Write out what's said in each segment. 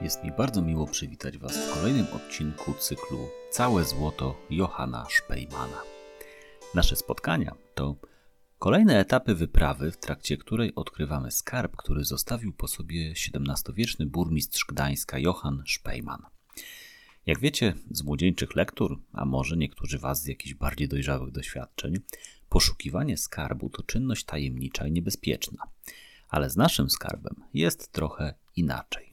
Jest mi bardzo miło przywitać Was w kolejnym odcinku cyklu Całe Złoto Johanna Szpejmana. Nasze spotkania to kolejne etapy wyprawy, w trakcie której odkrywamy skarb, który zostawił po sobie XVII-wieczny burmistrz Gdańska Johann Szpejman. Jak wiecie z młodzieńczych lektur, a może niektórzy Was z jakichś bardziej dojrzałych doświadczeń, poszukiwanie skarbu to czynność tajemnicza i niebezpieczna. Ale z naszym skarbem jest trochę inaczej.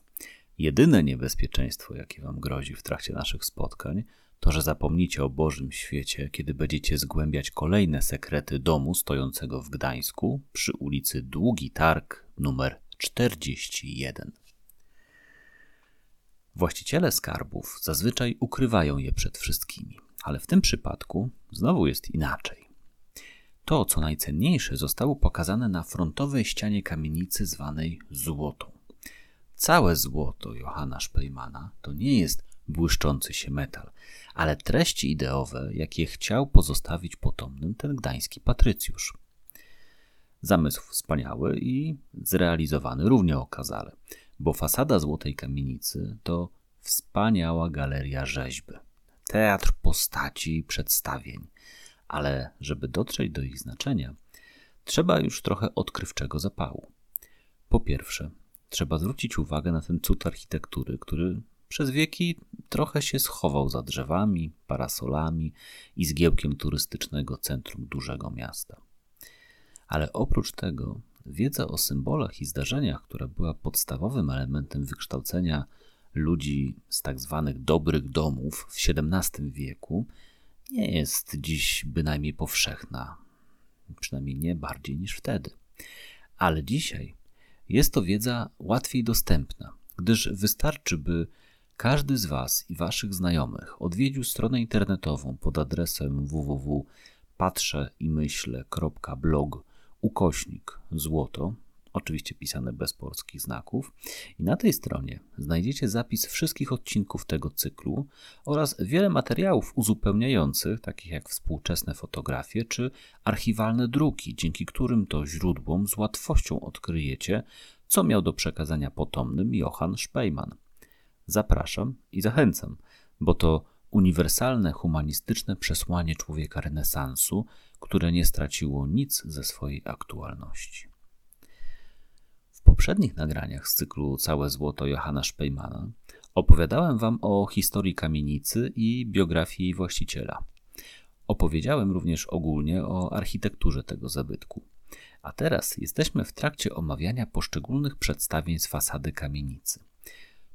Jedyne niebezpieczeństwo, jakie wam grozi w trakcie naszych spotkań, to że zapomnicie o Bożym świecie, kiedy będziecie zgłębiać kolejne sekrety domu stojącego w Gdańsku przy ulicy Długi Targ numer 41. Właściciele skarbów zazwyczaj ukrywają je przed wszystkimi, ale w tym przypadku znowu jest inaczej. To, co najcenniejsze, zostało pokazane na frontowej ścianie kamienicy zwanej Złotą. Całe złoto Johanna Szpejmana to nie jest błyszczący się metal, ale treści ideowe, jakie chciał pozostawić potomnym ten gdański patrycjusz. Zamysł wspaniały i zrealizowany równie okazale, bo fasada Złotej Kamienicy to wspaniała galeria rzeźby, teatr postaci i przedstawień, ale żeby dotrzeć do ich znaczenia, trzeba już trochę odkrywczego zapału. Po pierwsze, trzeba zwrócić uwagę na ten cud architektury, który przez wieki trochę się schował za drzewami, parasolami i zgiełkiem turystycznego centrum dużego miasta. Ale oprócz tego, wiedza o symbolach i zdarzeniach, która była podstawowym elementem wykształcenia ludzi z tak zwanych dobrych domów w XVII wieku, nie jest dziś bynajmniej powszechna, przynajmniej nie bardziej niż wtedy. Ale dzisiaj jest to wiedza łatwiej dostępna, gdyż wystarczy, by każdy z Was i Waszych znajomych odwiedził stronę internetową pod adresem www.patrzeimyśle.blog ukośnik złoto oczywiście pisane bez polskich znaków. I na tej stronie znajdziecie zapis wszystkich odcinków tego cyklu oraz wiele materiałów uzupełniających, takich jak współczesne fotografie czy archiwalne druki, dzięki którym to źródłom z łatwością odkryjecie, co miał do przekazania potomnym Johann Speyman. Zapraszam i zachęcam, bo to uniwersalne humanistyczne przesłanie człowieka renesansu, które nie straciło nic ze swojej aktualności poprzednich nagraniach z cyklu Całe Złoto Johanna Szpejmana opowiadałem Wam o historii kamienicy i biografii jej właściciela. Opowiedziałem również ogólnie o architekturze tego zabytku. A teraz jesteśmy w trakcie omawiania poszczególnych przedstawień z fasady kamienicy.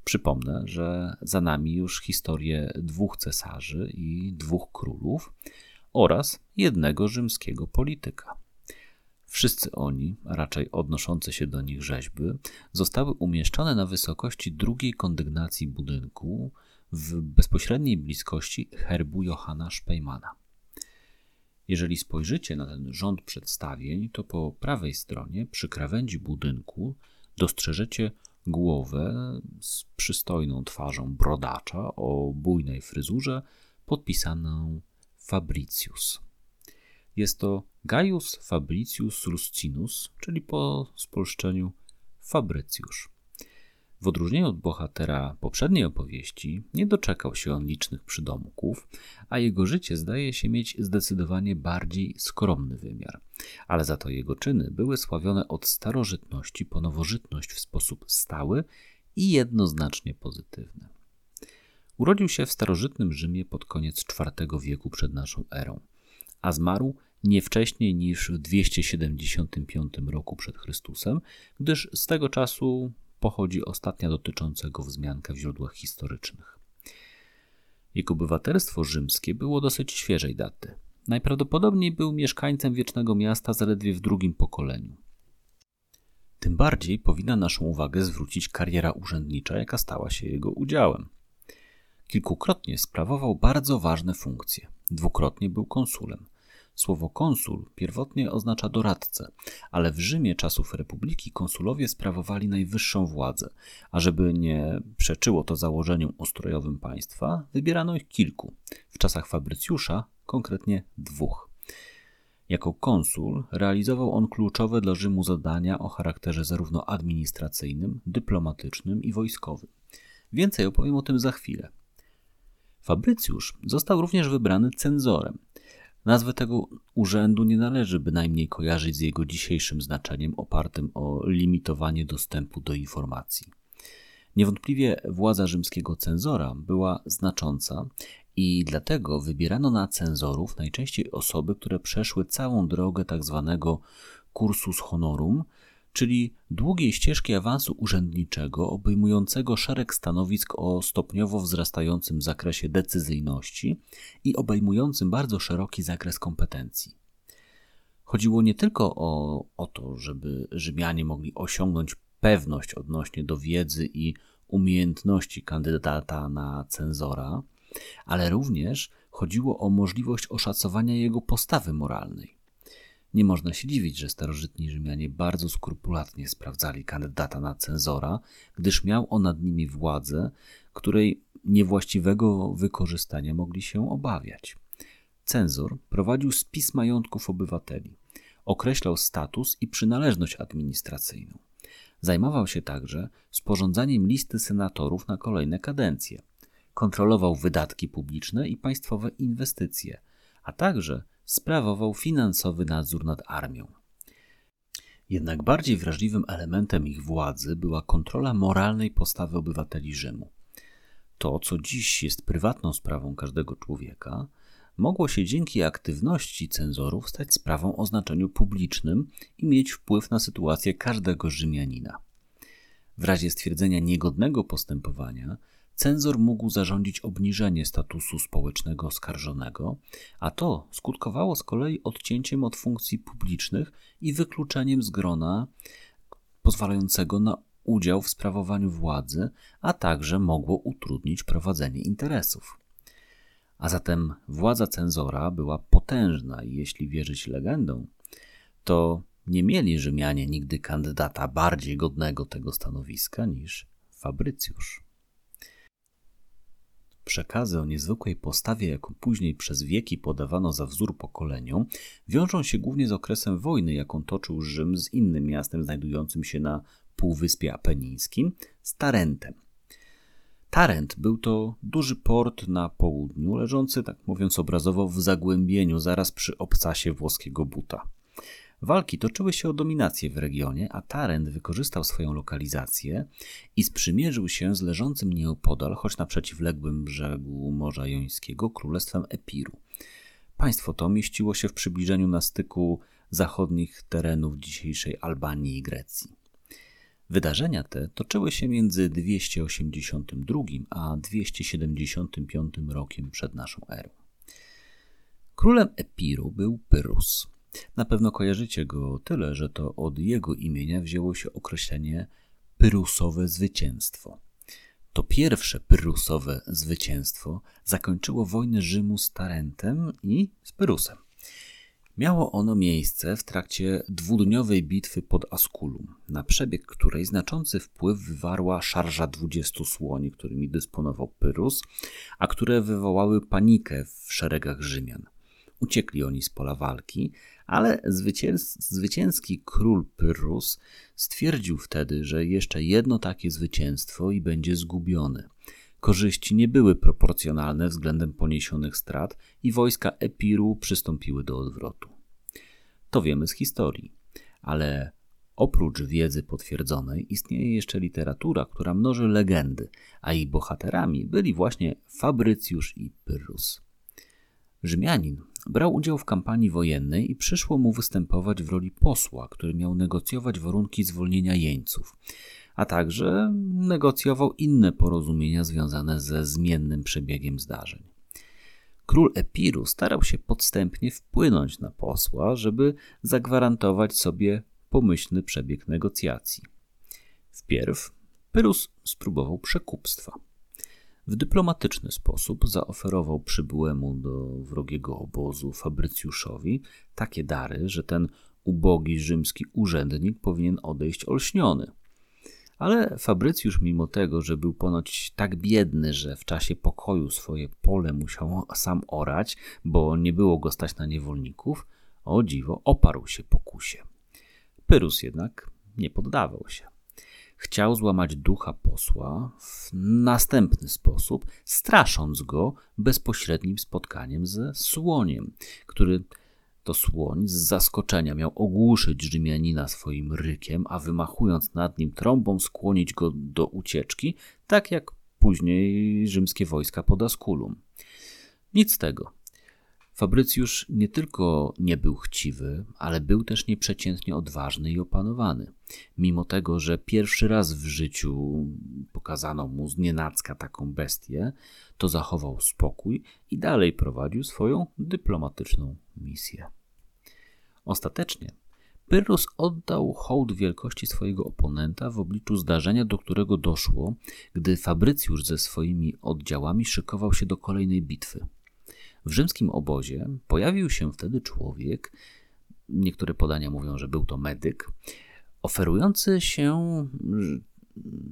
Przypomnę, że za nami już historię dwóch cesarzy i dwóch królów oraz jednego rzymskiego polityka. Wszyscy oni, raczej odnoszące się do nich rzeźby, zostały umieszczone na wysokości drugiej kondygnacji budynku w bezpośredniej bliskości herbu Johanna Szpejmana. Jeżeli spojrzycie na ten rząd przedstawień, to po prawej stronie przy krawędzi budynku dostrzeżecie głowę z przystojną twarzą brodacza o bujnej fryzurze podpisaną Fabricius. Jest to Gaius Fabricius Ruscinus, czyli po spolszczeniu Fabrycjusz. W odróżnieniu od bohatera poprzedniej opowieści, nie doczekał się on licznych przydomków, a jego życie zdaje się mieć zdecydowanie bardziej skromny wymiar. Ale za to jego czyny były sławione od starożytności po nowożytność w sposób stały i jednoznacznie pozytywny. Urodził się w starożytnym Rzymie pod koniec IV wieku przed naszą erą a zmarł nie wcześniej niż w 275 roku przed Chrystusem, gdyż z tego czasu pochodzi ostatnia dotycząca go wzmianka w źródłach historycznych. Jego obywatelstwo rzymskie było dosyć świeżej daty. Najprawdopodobniej był mieszkańcem wiecznego miasta zaledwie w drugim pokoleniu. Tym bardziej powinna naszą uwagę zwrócić kariera urzędnicza, jaka stała się jego udziałem. Kilkukrotnie sprawował bardzo ważne funkcje. Dwukrotnie był konsulem. Słowo konsul pierwotnie oznacza doradcę, ale w Rzymie czasów republiki konsulowie sprawowali najwyższą władzę, a żeby nie przeczyło to założeniom ustrojowym państwa, wybierano ich kilku. W czasach Fabrycjusza konkretnie dwóch. Jako konsul realizował on kluczowe dla Rzymu zadania o charakterze zarówno administracyjnym, dyplomatycznym i wojskowym. Więcej opowiem o tym za chwilę. Fabrycjusz został również wybrany cenzorem. Nazwę tego urzędu nie należy bynajmniej kojarzyć z jego dzisiejszym znaczeniem opartym o limitowanie dostępu do informacji. Niewątpliwie władza rzymskiego cenzora była znacząca i dlatego wybierano na cenzorów najczęściej osoby, które przeszły całą drogę tzw. Tak cursus honorum, czyli długiej ścieżki awansu urzędniczego obejmującego szereg stanowisk o stopniowo wzrastającym zakresie decyzyjności i obejmującym bardzo szeroki zakres kompetencji. Chodziło nie tylko o, o to, żeby Rzymianie mogli osiągnąć pewność odnośnie do wiedzy i umiejętności kandydata na cenzora, ale również chodziło o możliwość oszacowania jego postawy moralnej. Nie można się dziwić, że starożytni Rzymianie bardzo skrupulatnie sprawdzali kandydata na cenzora, gdyż miał on nad nimi władzę, której niewłaściwego wykorzystania mogli się obawiać. Cenzor prowadził spis majątków obywateli, określał status i przynależność administracyjną. Zajmował się także sporządzaniem listy senatorów na kolejne kadencje. Kontrolował wydatki publiczne i państwowe inwestycje, a także sprawował finansowy nadzór nad armią. Jednak bardziej wrażliwym elementem ich władzy była kontrola moralnej postawy obywateli Rzymu. To, co dziś jest prywatną sprawą każdego człowieka, mogło się dzięki aktywności cenzorów stać sprawą o znaczeniu publicznym i mieć wpływ na sytuację każdego Rzymianina. W razie stwierdzenia niegodnego postępowania, cenzor mógł zarządzić obniżenie statusu społecznego oskarżonego, a to skutkowało z kolei odcięciem od funkcji publicznych i wykluczeniem z grona pozwalającego na udział w sprawowaniu władzy, a także mogło utrudnić prowadzenie interesów. A zatem władza cenzora była potężna i jeśli wierzyć legendom, to nie mieli Rzymianie nigdy kandydata bardziej godnego tego stanowiska niż Fabrycjusz. Przekazy o niezwykłej postawie, jaką później przez wieki podawano za wzór pokoleniom, wiążą się głównie z okresem wojny, jaką toczył Rzym z innym miastem znajdującym się na Półwyspie Apenińskim, z Tarentem. Tarent był to duży port na południu, leżący, tak mówiąc obrazowo, w zagłębieniu, zaraz przy obcasie włoskiego buta. Walki toczyły się o dominację w regionie, a Tarent wykorzystał swoją lokalizację i sprzymierzył się z leżącym nieopodal, choć na przeciwległym brzegu Morza Jońskiego, królestwem Epiru. Państwo to mieściło się w przybliżeniu na styku zachodnich terenów dzisiejszej Albanii i Grecji. Wydarzenia te toczyły się między 282 a 275 rokiem przed naszą erą. Królem Epiru był Pyrrhus. Na pewno kojarzycie go tyle, że to od jego imienia wzięło się określenie Pyrrusowe zwycięstwo. To pierwsze Pyrrusowe zwycięstwo zakończyło wojnę Rzymu z Tarentem i z Pyrrusem. Miało ono miejsce w trakcie dwudniowej bitwy pod Asculum, na przebieg której znaczący wpływ wywarła szarża dwudziestu słoni, którymi dysponował Pyrrhus, a które wywołały panikę w szeregach Rzymian. Uciekli oni z pola walki, ale zwycięski król Pyrrhus stwierdził wtedy, że jeszcze jedno takie zwycięstwo i będzie zgubione. Korzyści nie były proporcjonalne względem poniesionych strat i wojska Epiru przystąpiły do odwrotu. To wiemy z historii, ale oprócz wiedzy potwierdzonej istnieje jeszcze literatura, która mnoży legendy, a ich bohaterami byli właśnie Fabrycjusz i Pyrrhus. Rzymianin brał udział w kampanii wojennej i przyszło mu występować w roli posła, który miał negocjować warunki zwolnienia jeńców, a także negocjował inne porozumienia związane ze zmiennym przebiegiem zdarzeń. Król Epiru starał się podstępnie wpłynąć na posła, żeby zagwarantować sobie pomyślny przebieg negocjacji. Wpierw Pyrus spróbował przekupstwa. W dyplomatyczny sposób zaoferował przybyłemu do wrogiego obozu Fabrycjuszowi takie dary, że ten ubogi rzymski urzędnik powinien odejść olśniony. Ale Fabrycjusz, mimo tego, że był ponoć tak biedny, że w czasie pokoju swoje pole musiał sam orać, bo nie było go stać na niewolników, o dziwo, oparł się pokusie. Pyrus jednak nie poddawał się. Chciał złamać ducha posła w następny sposób, strasząc go bezpośrednim spotkaniem ze słoniem, który to słoń z zaskoczenia miał ogłuszyć Rzymianina swoim rykiem, a wymachując nad nim trąbą skłonić go do ucieczki, tak jak później rzymskie wojska pod Asculum. Nic z tego. Fabrycjusz nie tylko nie był chciwy, ale był też nieprzeciętnie odważny i opanowany. Mimo tego, że pierwszy raz w życiu pokazano mu z nienacka taką bestię, to zachował spokój i dalej prowadził swoją dyplomatyczną misję. Ostatecznie Pyrrhus oddał hołd wielkości swojego oponenta w obliczu zdarzenia, do którego doszło, gdy Fabrycjusz ze swoimi oddziałami szykował się do kolejnej bitwy. W rzymskim obozie pojawił się wtedy człowiek, niektóre podania mówią, że był to medyk, oferujący się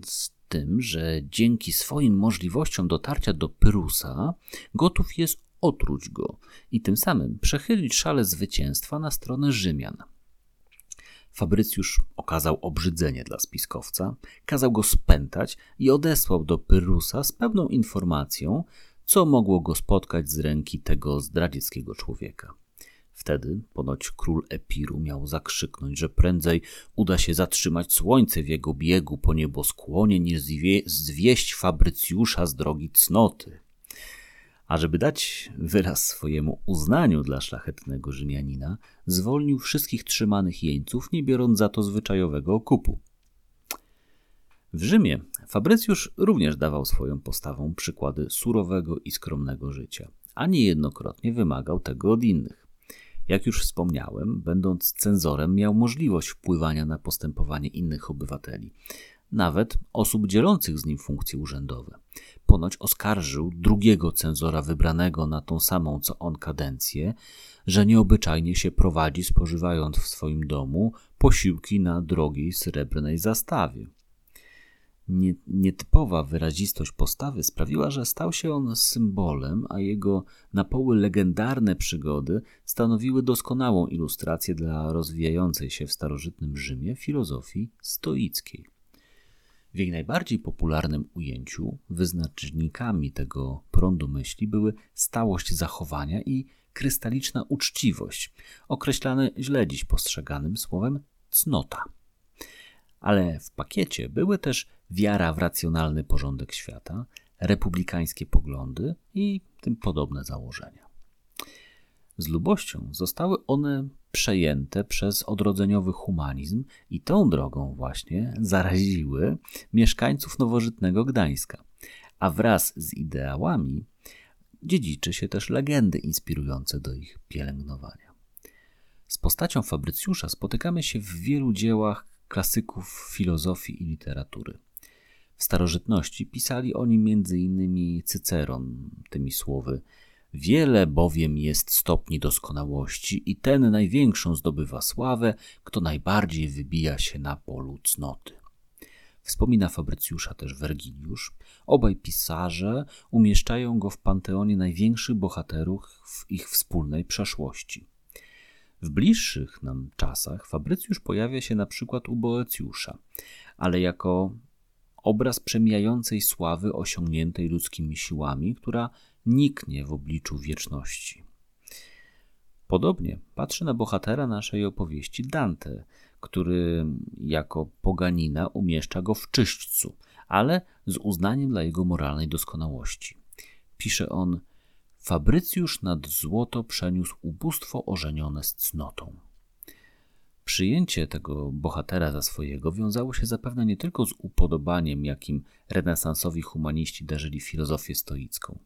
z tym, że dzięki swoim możliwościom dotarcia do Pyrusa gotów jest otruć go i tym samym przechylić szale zwycięstwa na stronę Rzymian. Fabrycjusz okazał obrzydzenie dla spiskowca, kazał go spętać i odesłał do Pyrusa z pewną informacją, co mogło go spotkać z ręki tego zdradzieckiego człowieka. Wtedy ponoć król Epiru miał zakrzyknąć, że prędzej uda się zatrzymać słońce w jego biegu po nieboskłonie, niż zwie zwieść Fabrycjusza z drogi cnoty. A żeby dać wyraz swojemu uznaniu dla szlachetnego Rzymianina, zwolnił wszystkich trzymanych jeńców, nie biorąc za to zwyczajowego okupu. W Rzymie Fabrycjusz również dawał swoją postawą przykłady surowego i skromnego życia, a niejednokrotnie wymagał tego od innych. Jak już wspomniałem, będąc cenzorem, miał możliwość wpływania na postępowanie innych obywateli, nawet osób dzielących z nim funkcje urzędowe. Ponoć oskarżył drugiego cenzora wybranego na tą samą co on kadencję, że nieobyczajnie się prowadzi, spożywając w swoim domu posiłki na drogiej srebrnej zastawie nietypowa wyrazistość postawy sprawiła, że stał się on symbolem, a jego na poły legendarne przygody stanowiły doskonałą ilustrację dla rozwijającej się w starożytnym Rzymie filozofii stoickiej. W jej najbardziej popularnym ujęciu wyznacznikami tego prądu myśli były stałość zachowania i krystaliczna uczciwość, określane źle dziś postrzeganym słowem cnota. Ale w pakiecie były też wiara w racjonalny porządek świata, republikańskie poglądy i tym podobne założenia. Z lubością zostały one przejęte przez odrodzeniowy humanizm i tą drogą właśnie zaraziły mieszkańców nowożytnego Gdańska, a wraz z ideałami dziedziczy się też legendy inspirujące do ich pielęgnowania. Z postacią Fabrycjusza spotykamy się w wielu dziełach klasyków filozofii i literatury. W starożytności pisali oni m.in. Cyceron tymi słowy: Wiele bowiem jest stopni doskonałości, i ten największą zdobywa sławę, kto najbardziej wybija się na polu cnoty. Wspomina Fabrycjusza też Wergiliusz. Obaj pisarze umieszczają go w panteonie największych bohaterów w ich wspólnej przeszłości. W bliższych nam czasach Fabrycjusz pojawia się na przykład u Boecjusza, ale jako obraz przemijającej sławy osiągniętej ludzkimi siłami, która niknie w obliczu wieczności. Podobnie patrzy na bohatera naszej opowieści Dante, który jako poganina umieszcza go w czyśćcu, ale z uznaniem dla jego moralnej doskonałości. Pisze on: Fabrycjusz nad złoto przeniósł ubóstwo ożenione z cnotą. Przyjęcie tego bohatera za swojego wiązało się zapewne nie tylko z upodobaniem, jakim renesansowi humaniści darzyli filozofię stoicką.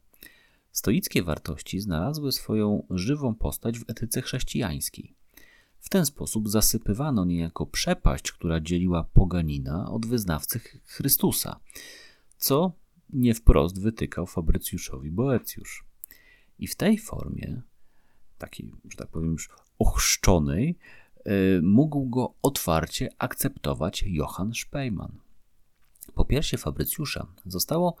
Stoickie wartości znalazły swoją żywą postać w etyce chrześcijańskiej. W ten sposób zasypywano niejako przepaść, która dzieliła poganina od wyznawcy Chrystusa, co nie wprost wytykał Fabrycjuszowi Boecjusz. I w tej formie, takiej, że tak powiem, już ochrzczonej, mógł go otwarcie akceptować Johann Speyman. Po piersie Fabrycjusza zostało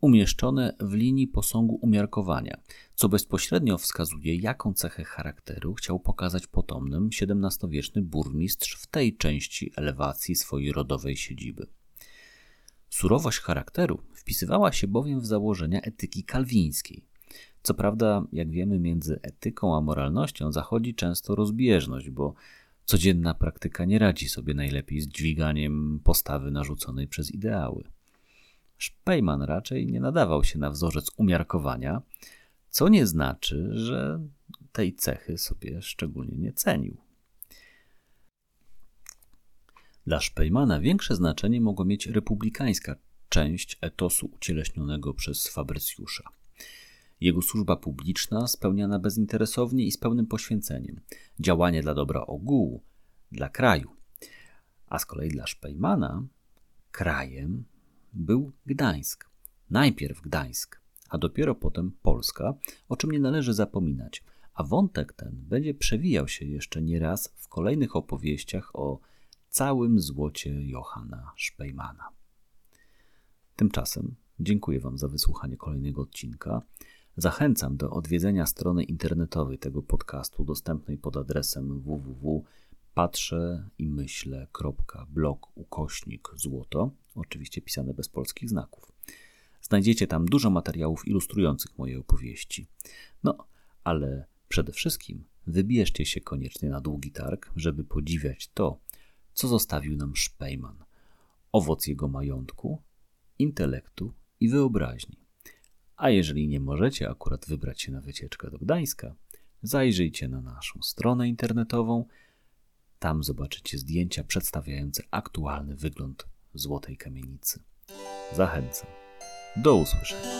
umieszczone w linii posągu umiarkowania, co bezpośrednio wskazuje, jaką cechę charakteru chciał pokazać potomnym XVII-wieczny burmistrz w tej części elewacji swojej rodowej siedziby. Surowość charakteru wpisywała się bowiem w założenia etyki kalwińskiej. Co prawda, jak wiemy, między etyką a moralnością zachodzi często rozbieżność, bo codzienna praktyka nie radzi sobie najlepiej z dźwiganiem postawy narzuconej przez ideały. Szpejman raczej nie nadawał się na wzorzec umiarkowania, co nie znaczy, że tej cechy sobie szczególnie nie cenił. Dla Szpejmana większe znaczenie mogła mieć republikańska część etosu ucieleśnionego przez Fabrycjusza. Jego służba publiczna spełniana bezinteresownie i z pełnym poświęceniem, działanie dla dobra ogółu, dla kraju. A z kolei dla Szpejmana krajem był Gdańsk. Najpierw Gdańsk, a dopiero potem Polska, o czym nie należy zapominać. A wątek ten będzie przewijał się jeszcze nieraz w kolejnych opowieściach o całym złocie Johanna Szpejmana. Tymczasem dziękuję Wam za wysłuchanie kolejnego odcinka. Zachęcam do odwiedzenia strony internetowej tego podcastu dostępnej pod adresem www.patrzę-i-myślę.blog ukośnik złoto, oczywiście pisane bez polskich znaków. Znajdziecie tam dużo materiałów ilustrujących moje opowieści. No, ale przede wszystkim wybierzcie się koniecznie na długi targ, żeby podziwiać to, co zostawił nam Szpejman. Owoc jego majątku, intelektu i wyobraźni. A jeżeli nie możecie akurat wybrać się na wycieczkę do Gdańska, zajrzyjcie na naszą stronę internetową. Tam zobaczycie zdjęcia przedstawiające aktualny wygląd złotej kamienicy. Zachęcam. Do usłyszenia.